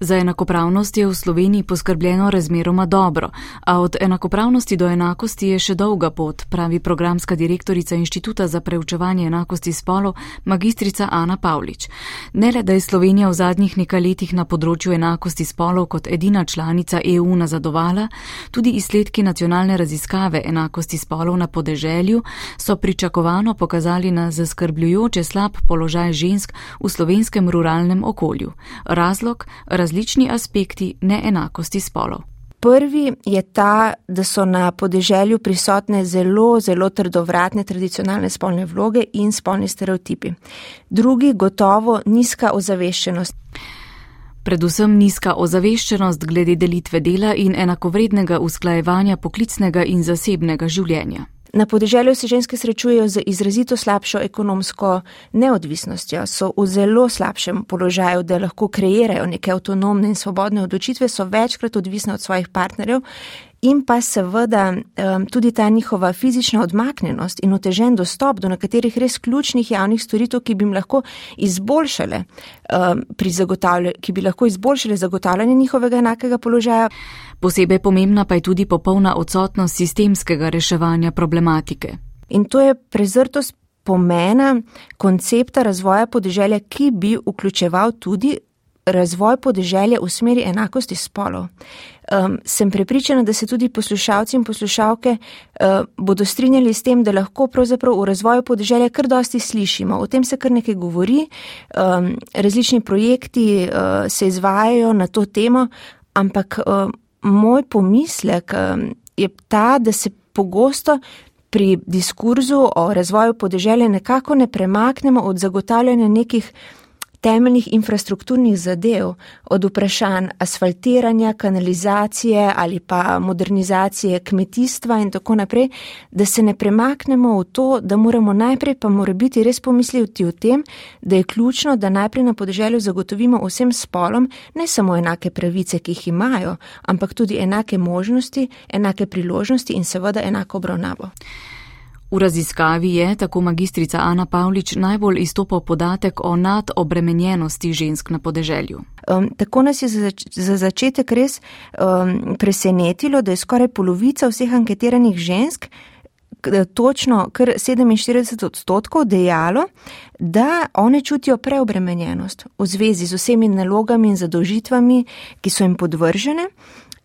Za enakopravnost je v Sloveniji poskrbljeno razmeroma dobro, a od enakopravnosti do enakosti je še dolga pot, pravi programska direktorica Inštituta za preučevanje enakosti spolov, magistrica Ana Pavlič. Ne le, da je Slovenija v zadnjih nekaj letih na področju enakosti spolov kot edina članica EU nazadovala, tudi izsledki nacionalne raziskave enakosti spolov na podeželju so pričakovano pokazali na zaskrbljujoče slab položaj žensk v slovenskem ruralnem okolju. Razlog? Različni aspekti neenakosti spolov. Prvi je ta, da so na podeželju prisotne zelo, zelo trdovratne tradicionalne spolne vloge in spolni stereotipi. Drugi gotovo nizka ozaveščenost. Predvsem nizka ozaveščenost glede delitve dela in enakovrednega usklajevanja poklicnega in zasebnega življenja. Na podeželju se ženske srečujejo z izrazito slabšo ekonomsko neodvisnostjo, so v zelo slabšem položaju, da lahko kreirajo neke avtonomne in svobodne odločitve, so večkrat odvisne od svojih partnerjev in pa seveda tudi ta njihova fizična odmaknjenost in otežen dostop do nekaterih res ključnih javnih storitev, ki bi jim lahko izboljšale, ki bi lahko izboljšale zagotavljanje njihovega enakega položaja. Posebej pomembna pa je tudi popolna odsotnost sistemskega reševanja problematike. In to je prezrtost pomena koncepta razvoja podeželja, ki bi vključeval tudi razvoj podeželja v smeri enakosti spolov. Um, sem prepričana, da se tudi poslušalci in poslušalke uh, bodo strinjali s tem, da lahko pravzaprav v razvoju podeželja kar dosti slišimo. O tem se kar nekaj govori, um, različni projekti uh, se izvajajo na to temo, ampak uh, moj pomislek je ta, da se pogosto pri diskurzu o razvoju podeželja nekako ne premaknemo od zagotavljanja nekih temeljnih infrastrukturnih zadev, od vprašanj asfaltiranja, kanalizacije ali pa modernizacije kmetijstva in tako naprej, da se ne premaknemo v to, da moramo najprej pa mora biti res pomisliti o tem, da je ključno, da najprej na podeželju zagotovimo vsem spolom ne samo enake pravice, ki jih imajo, ampak tudi enake možnosti, enake priložnosti in seveda enako obravnavo. V raziskavi je, tako magistrica Ana Pavlič, najbolj izstopal podatek o nadobremenjenosti žensk na podeželju. Um, tako nas je za, zač za začetek res um, presenetilo, da je skoraj polovica vseh anketiranih žensk, točno kar 47 odstotkov, dejalo, da one čutijo preobremenjenost v zvezi z vsemi nalogami in zadolžitvami, ki so jim podvržene.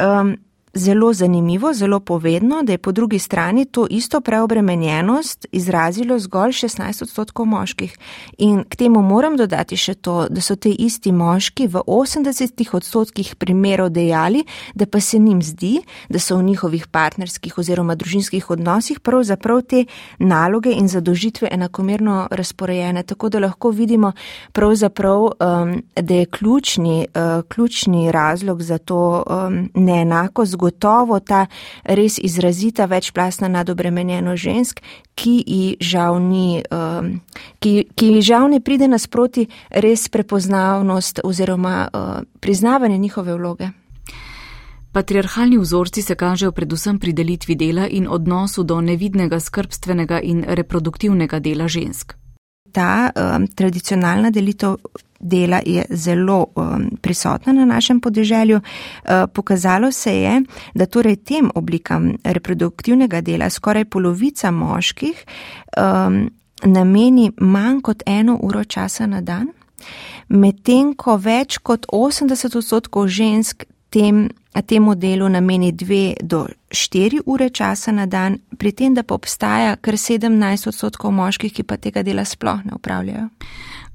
Um, zelo zanimivo, zelo povedno, da je po drugi strani to isto preobremenjenost izrazilo zgolj 16 odstotkov moških. In k temu moram dodati še to, da so te isti moški v 80 odstotkih primerov dejali, da pa se njim zdi, da so v njihovih partnerskih oziroma družinskih odnosih pravzaprav te naloge in zadožitve enakomerno razporejene. Tako da lahko vidimo pravzaprav, um, da je ključni, uh, ključni razlog za to um, neenakost gotovo ta res izrazita večplastna nadobremenjeno žensk, ki ji žal, ni, um, ki, ki žal ne pride nasproti res prepoznavnost oziroma uh, priznavanje njihove vloge. Patriarhalni vzorci se kažejo predvsem pri delitvi dela in odnosu do nevidnega skrbstvenega in reproduktivnega dela žensk. Ta um, tradicionalna delitev dela je zelo um, prisotna na našem podeželju. Uh, pokazalo se je, da torej tem oblikam reproduktivnega dela skoraj polovica moških um, nameni manj kot eno uro časa na dan, medtem ko več kot 80 odstotkov žensk tem, temu delu nameni dve do štiri ure časa na dan, pri tem, da pa obstaja kar 17 odstotkov moških, ki pa tega dela sploh ne upravljajo.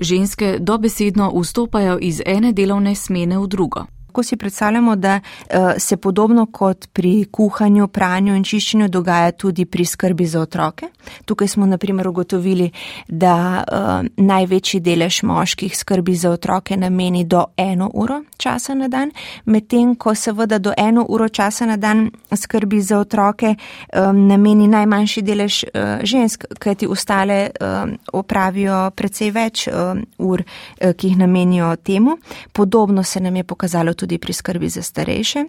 Ženske dobesedno vstopajo iz ene delovne smene v drugo. Ko si predstavljamo, da uh, se podobno kot pri kuhanju, pranju in čiščenju dogaja tudi pri skrbi za otroke. Tukaj smo naprimer ugotovili, da uh, največji delež moških skrbi za otroke nameni do eno uro časa na dan, medtem ko seveda do eno uro časa na dan skrbi za otroke um, nameni najmanjši delež uh, žensk, kajti ostale um, opravijo precej več um, ur, uh, ki jih namenijo temu. Podobno se nam je pokazalo tudi pri skrbi za starejše.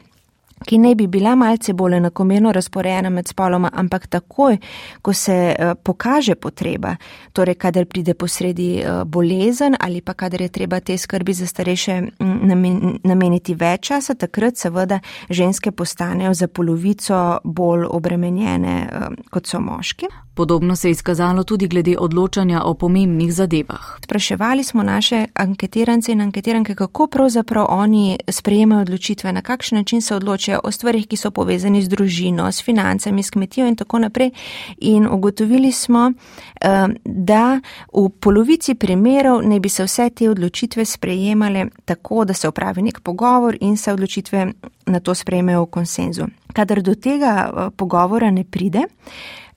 ki ne bi bila malce bolj enakomerno razporejena med spoloma, ampak takoj, ko se uh, pokaže potreba, torej kadar pride posredi uh, bolezen ali pa kadar je treba te skrbi za starejše namen, nameniti več časa, takrat seveda ženske postanejo za polovico bolj obremenjene uh, kot so moški. Podobno se je izkazalo tudi glede odločanja o pomembnih zadevah. Spraševali smo naše anketirance in anketiranke, kako pravzaprav oni sprejemajo odločitve, na kakšen način se odločajo o stvarih, ki so povezani z družino, s financami, s kmetijo in tako naprej. In ugotovili smo, eh, da v polovici primerov ne bi se vse te odločitve sprejemale tako, da se opravi nek pogovor in se odločitve na to sprejmejo v konsenzu. Kadar do tega eh, pogovora ne pride,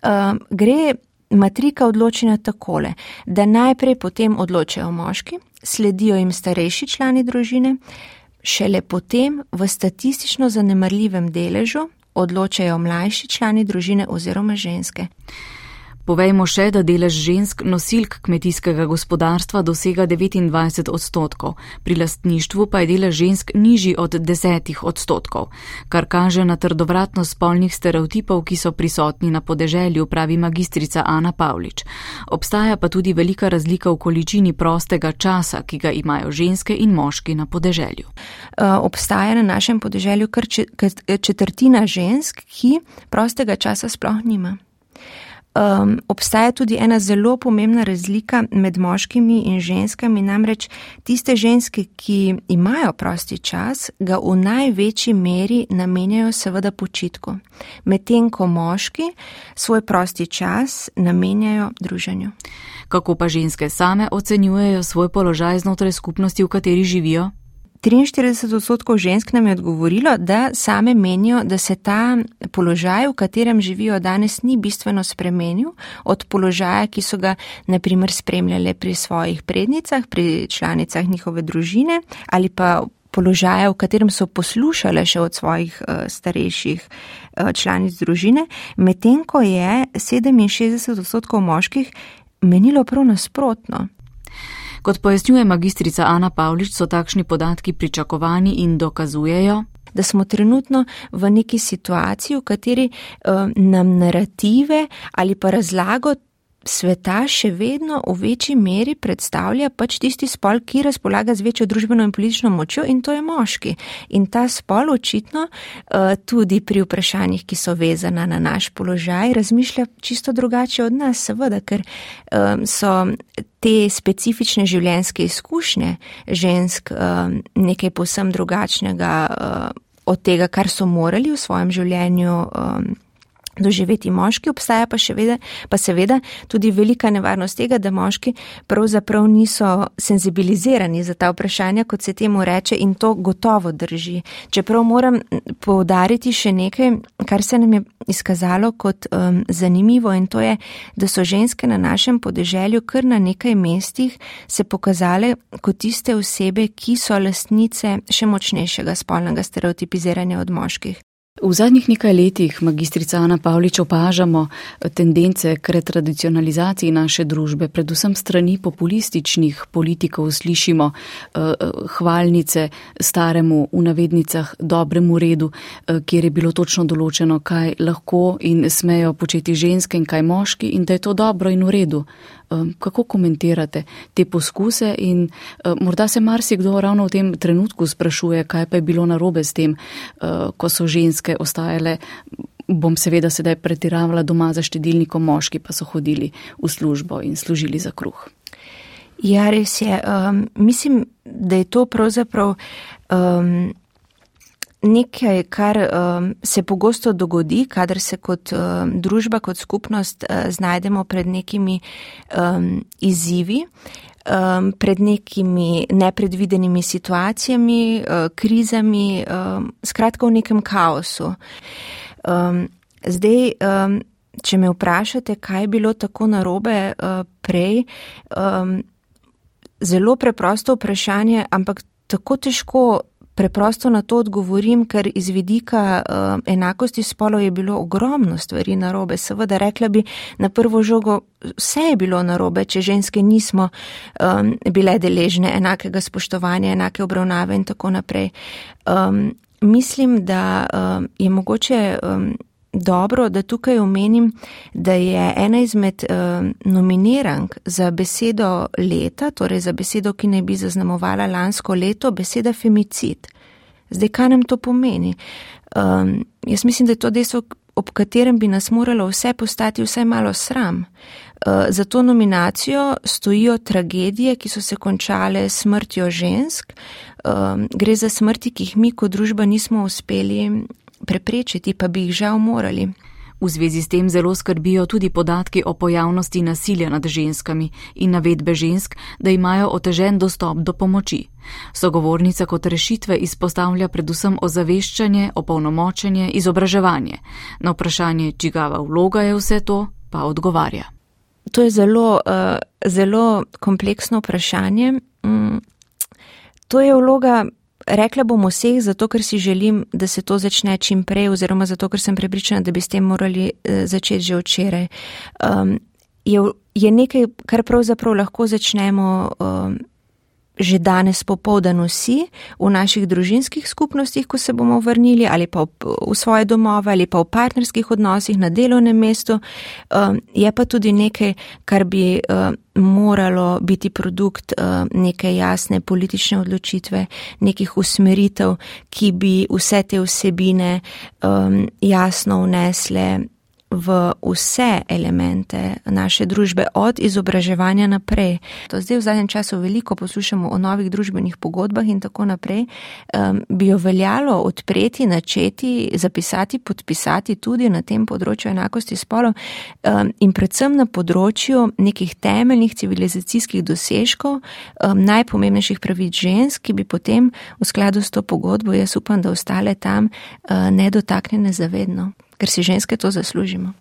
uh, gre matrika odločena takole, da najprej potem odločajo moški, sledijo jim starejši člani družine, šele potem v statistično zanemarljivem deležu odločajo mlajši člani družine oziroma ženske. Povejmo še, da delež žensk nosilk kmetijskega gospodarstva dosega 29 odstotkov, pri lastništvu pa je delež žensk nižji od 10 odstotkov, kar kaže na trdovratnost spolnih stereotipov, ki so prisotni na podeželju, pravi magistrica Ana Pavlič. Obstaja pa tudi velika razlika v količini prostega časa, ki ga imajo ženske in moški na podeželju. Uh, obstaja na našem podeželju kar četrtina žensk, ki prostega časa sploh nima um, obstaja tudi ena zelo pomembna razlika med moškimi in ženskami, namreč tiste ženske, ki imajo prosti čas, ga v največji meri namenjajo seveda počitku, medtem ko moški svoj prosti čas namenjajo druženju. Kako pa ženske same ocenjujejo svoj položaj znotraj skupnosti, v kateri živijo? 43 odstotkov žensk nam je odgovorilo, da same menijo, da se ta položaj, v katerem živijo danes, ni bistveno spremenil od položaja, ki so ga naprimer spremljale pri svojih prednicah, pri članicah njihove družine ali pa položaja, v katerem so poslušale še od svojih uh, starejših uh, članic družine, medtem ko je 67 odstotkov moških menilo prav nasprotno. Kot pojasnjuje magistrica Ana Pavlič, so takšni podatki pričakovani in dokazujejo, da smo trenutno v neki situaciji, v kateri uh, nam narative ali pa razlago sveta še vedno v večji meri predstavlja pač tisti spol, ki razpolaga z večjo družbeno in politično močjo in to je moški. In ta spol očitno uh, tudi pri vprašanjih, ki so vezana na naš položaj, razmišlja čisto drugače od nas, seveda, ker um, so te specifične življenjske izkušnje žensk um, nekaj posem drugačnega od tega, kar so morali v svojem življenju. Um, doživeti moški, obstaja pa, vede, pa seveda tudi velika nevarnost tega, da moški pravzaprav niso senzibilizirani za ta vprašanja, kot se temu reče in to gotovo drži. Čeprav moram povdariti še nekaj, kar se nam je izkazalo kot um, zanimivo in to je, da so ženske na našem podeželju kar na nekaj mestih se pokazale kot tiste osebe, ki so lastnice še močnejšega spolnega stereotipiziranja od moških. V zadnjih nekaj letih, magistrica Ana Pavlič, opažamo tendence k retradicionalizaciji naše družbe, predvsem strani populističnih politikov slišimo uh, hvalnice staremu, v navednicah, dobremu redu, uh, kjer je bilo točno določeno, kaj lahko in smejo početi ženske in kaj moški in da je to dobro in v redu. Kako komentirate te poskuse in uh, morda se marsikdo ravno v tem trenutku sprašuje, kaj pa je bilo narobe s tem, uh, ko so ženske ostajale, bom seveda sedaj pretiravala doma za štedilnikom, moški pa so hodili v službo in služili za kruh. Ja, res je. Um, mislim, da je to pravzaprav. Um, nekaj, kar um, se pogosto dogodi, kadar se kot um, družba, kot skupnost uh, znajdemo pred nekimi um, izzivi, um, pred nekimi nepredvidenimi situacijami, uh, krizami, um, skratka v nekem kaosu. Um, zdaj, um, če me vprašate, kaj je bilo tako narobe uh, prej, um, zelo preprosto vprašanje, ampak tako težko preprosto na to odgovorim, ker iz vidika uh, enakosti spolov je bilo ogromno stvari narobe. Seveda rekla bi na prvo žogo, vse je bilo narobe, če ženske nismo um, bile deležne enakega spoštovanja, enake obravnave in tako naprej. Um, mislim, da um, je mogoče um, dobro, da tukaj omenim, da je ena izmed um, nominirank za besedo leta, torej za besedo, ki naj bi zaznamovala lansko leto, beseda femicid. Zdaj, kaj nam to pomeni? Um, jaz mislim, da je to dejstvo, ob katerem bi nas moralo vse postati vsaj malo sram. Uh, za to nominacijo stojijo tragedije, ki so se končale smrtjo žensk. Um, gre za smrti, ki jih mi kot družba nismo uspeli preprečiti, pa bi jih žal morali. V zvezi s tem zelo skrbijo tudi podatki o pojavnosti nasilja nad ženskami in navedbe žensk, da imajo otežen dostop do pomoči. Sogovornica kot rešitve izpostavlja predvsem ozaveščanje, opolnomočenje, izobraževanje. Na vprašanje, čigava vloga je vse to, pa odgovarja. To je zelo, uh, zelo kompleksno vprašanje. Mm, to je vloga Rekla bom vseh, zato ker si želim, da se to začne čim prej, oziroma zato ker sem prepričana, da bi s tem morali uh, začeti že včeraj. Um, je, je nekaj, kar pravzaprav lahko začnemo. Um, že danes popovdan vsi v naših družinskih skupnostih, ko se bomo vrnili ali pa v svoje domove ali pa v partnerskih odnosih na delovnem mestu, um, je pa tudi nekaj, kar bi um, moralo biti produkt um, neke jasne politične odločitve, nekih usmeritev, ki bi vse te vsebine jasno vnesle v vse elemente naše družbe, od izobraževanja naprej. To zdaj v zadnjem času veliko poslušamo o novih družbenih pogodbah in tako naprej. Um, bi jo veljalo odpreti, načeti, zapisati, podpisati tudi na tem področju enakosti spolov um, in predvsem na področju nekih temeljnih civilizacijskih dosežkov, um, najpomembnejših pravic žensk, ki bi potem v skladu s to pogodbo, jaz upam, da ostale tam uh, nedotaknjene zavedno ker si ženske to zaslužimo.